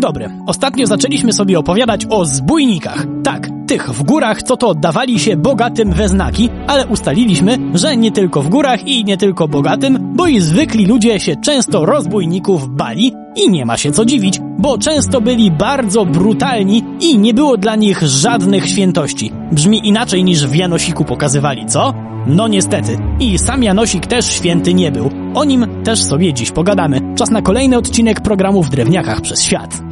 Dzień dobry. Ostatnio zaczęliśmy sobie opowiadać o zbójnikach. Tak, tych w górach, co to oddawali się bogatym we znaki, ale ustaliliśmy, że nie tylko w górach i nie tylko bogatym, bo i zwykli ludzie się często rozbójników bali i nie ma się co dziwić, bo często byli bardzo brutalni i nie było dla nich żadnych świętości. Brzmi inaczej niż w Janosiku pokazywali, co? No niestety. I sam Janosik też święty nie był. O nim też sobie dziś pogadamy. Czas na kolejny odcinek programu w Drewniakach przez świat.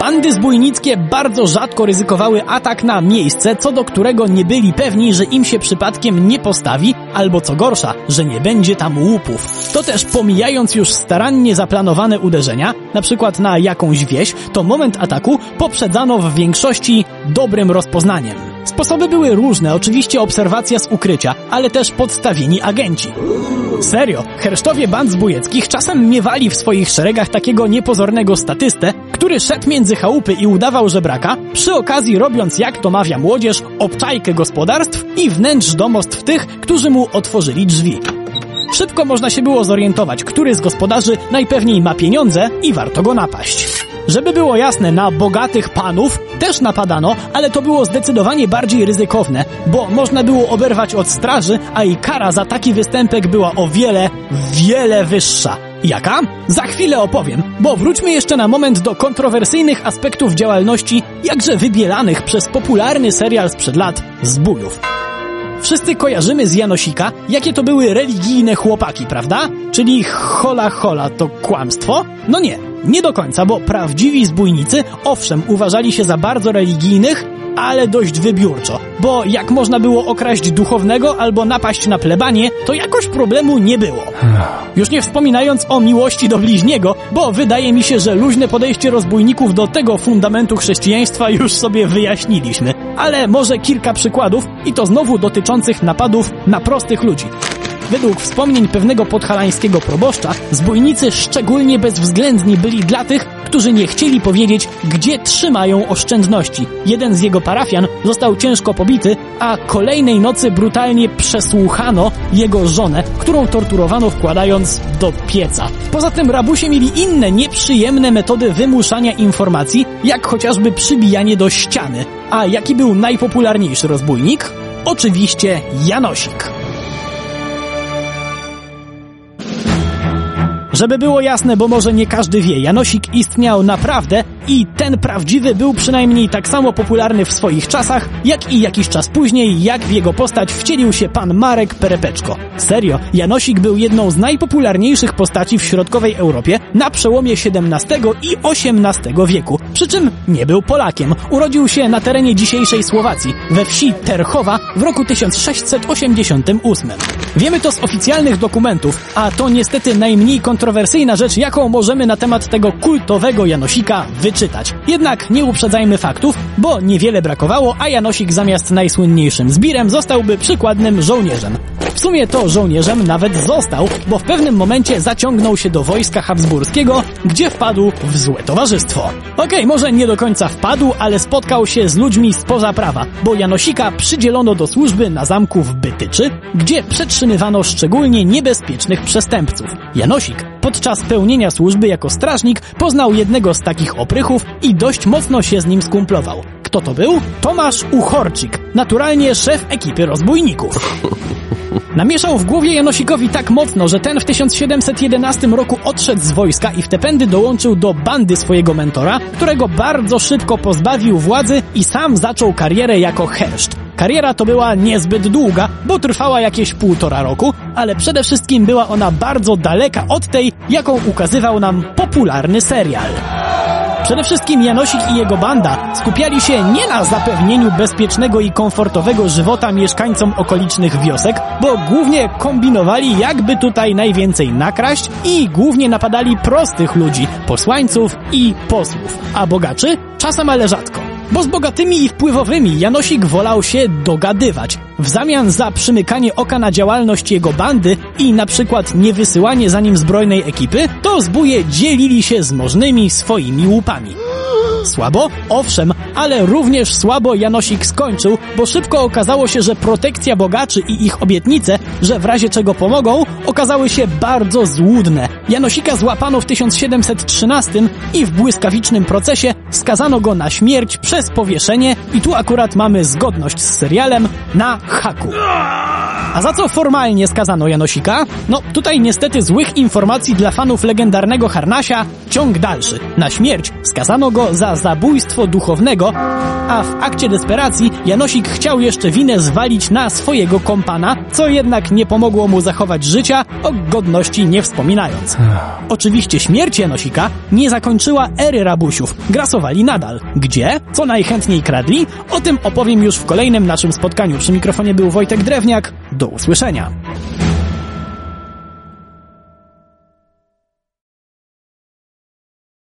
Bandy zbójnickie bardzo rzadko ryzykowały atak na miejsce, co do którego nie byli pewni, że im się przypadkiem nie postawi, albo co gorsza, że nie będzie tam łupów. To też pomijając już starannie zaplanowane uderzenia, na przykład na jakąś wieś, to moment ataku poprzedzano w większości dobrym rozpoznaniem. Sposoby były różne, oczywiście obserwacja z ukrycia, ale też podstawieni agenci. Serio, hersztowie band zbójeckich czasem miewali w swoich szeregach takiego niepozornego statystę, który szedł między chałupy i udawał żebraka, przy okazji robiąc jak to mawia młodzież, obczajkę gospodarstw i wnętrz domostw tych, którzy mu otworzyli drzwi. Szybko można się było zorientować, który z gospodarzy najpewniej ma pieniądze i warto go napaść. Żeby było jasne, na bogatych panów też napadano, ale to było zdecydowanie bardziej ryzykowne, bo można było oberwać od straży, a i kara za taki występek była o wiele, wiele wyższa. Jaka? Za chwilę opowiem, bo wróćmy jeszcze na moment do kontrowersyjnych aspektów działalności, jakże wybielanych przez popularny serial sprzed lat Zbójów. Wszyscy kojarzymy z Janosika, jakie to były religijne chłopaki, prawda? Czyli hola hola to kłamstwo? No nie, nie do końca, bo prawdziwi zbójnicy, owszem, uważali się za bardzo religijnych, ale dość wybiórczo, bo jak można było okraść duchownego albo napaść na plebanie, to jakoś problemu nie było. Już nie wspominając o miłości do bliźniego, bo wydaje mi się, że luźne podejście rozbójników do tego fundamentu chrześcijaństwa już sobie wyjaśniliśmy. Ale może kilka przykładów i to znowu dotyczących napadów na prostych ludzi. Według wspomnień pewnego podhalańskiego proboszcza, zbójnicy szczególnie bezwzględni byli dla tych, którzy nie chcieli powiedzieć, gdzie trzymają oszczędności. Jeden z jego parafian został ciężko pobity, a kolejnej nocy brutalnie przesłuchano jego żonę, którą torturowano wkładając do pieca. Poza tym rabusie mieli inne nieprzyjemne metody wymuszania informacji, jak chociażby przybijanie do ściany. A jaki był najpopularniejszy rozbójnik? Oczywiście Janosik. Żeby było jasne, bo może nie każdy wie, Janosik istniał naprawdę i ten prawdziwy był przynajmniej tak samo popularny w swoich czasach, jak i jakiś czas później, jak w jego postać wcielił się pan Marek Perepeczko. Serio, Janosik był jedną z najpopularniejszych postaci w środkowej Europie na przełomie XVII i XVIII wieku. Przy czym nie był Polakiem. Urodził się na terenie dzisiejszej Słowacji, we wsi Terchowa w roku 1688. Wiemy to z oficjalnych dokumentów, a to niestety najmniej kontrowersyjna rzecz, jaką możemy na temat tego kultowego Janosika wyczytać. Jednak nie uprzedzajmy faktów, bo niewiele brakowało, a Janosik zamiast najsłynniejszym zbirem zostałby przykładnym żołnierzem. W sumie to żołnierzem nawet został, bo w pewnym momencie zaciągnął się do wojska habsburskiego, gdzie wpadł w złe towarzystwo. Okej, okay, może nie do końca wpadł, ale spotkał się z ludźmi spoza prawa, bo Janosika przydzielono do służby na zamku w Bytyczy, gdzie przetrzymywano szczególnie niebezpiecznych przestępców. Janosik podczas pełnienia służby jako strażnik poznał jednego z takich oprychów i dość mocno się z nim skumplował. Kto to był? Tomasz Uchorczyk, naturalnie szef ekipy rozbójników. Namieszał w głowie Janosikowi tak mocno, że ten w 1711 roku odszedł z wojska i w te pędy dołączył do bandy swojego mentora, którego bardzo szybko pozbawił władzy i sam zaczął karierę jako herszt. Kariera to była niezbyt długa, bo trwała jakieś półtora roku, ale przede wszystkim była ona bardzo daleka od tej, jaką ukazywał nam popularny serial. Przede wszystkim Janosik i jego banda skupiali się nie na zapewnieniu bezpiecznego i komfortowego żywota mieszkańcom okolicznych wiosek, bo głównie kombinowali jakby tutaj najwięcej nakraść i głównie napadali prostych ludzi, posłańców i posłów, a bogaczy czasem ale rzadko. Bo z bogatymi i wpływowymi Janosik wolał się dogadywać. W zamian za przymykanie oka na działalność jego bandy i na przykład niewysyłanie za nim zbrojnej ekipy, to zbóje dzielili się z możnymi swoimi łupami. Słabo? Owszem, ale również słabo Janosik skończył, bo szybko okazało się, że protekcja bogaczy i ich obietnice, że w razie czego pomogą, okazały się bardzo złudne. Janosika złapano w 1713 i w błyskawicznym procesie skazano go na śmierć przez powieszenie i tu akurat mamy zgodność z serialem na haku. A za co formalnie skazano Janosika? No, tutaj niestety złych informacji dla fanów legendarnego Harnasia. Ciąg dalszy. Na śmierć skazano go za zabójstwo duchownego, a w akcie desperacji Janosik chciał jeszcze winę zwalić na swojego kompana, co jednak nie pomogło mu zachować życia, o godności nie wspominając. Oczywiście śmierć Janosika nie zakończyła ery rabusiów. Grasowali nadal. Gdzie? Co najchętniej kradli? O tym opowiem już w kolejnym naszym spotkaniu. Przy mikrofonie był Wojtek Drewniak. Do usłyszenia.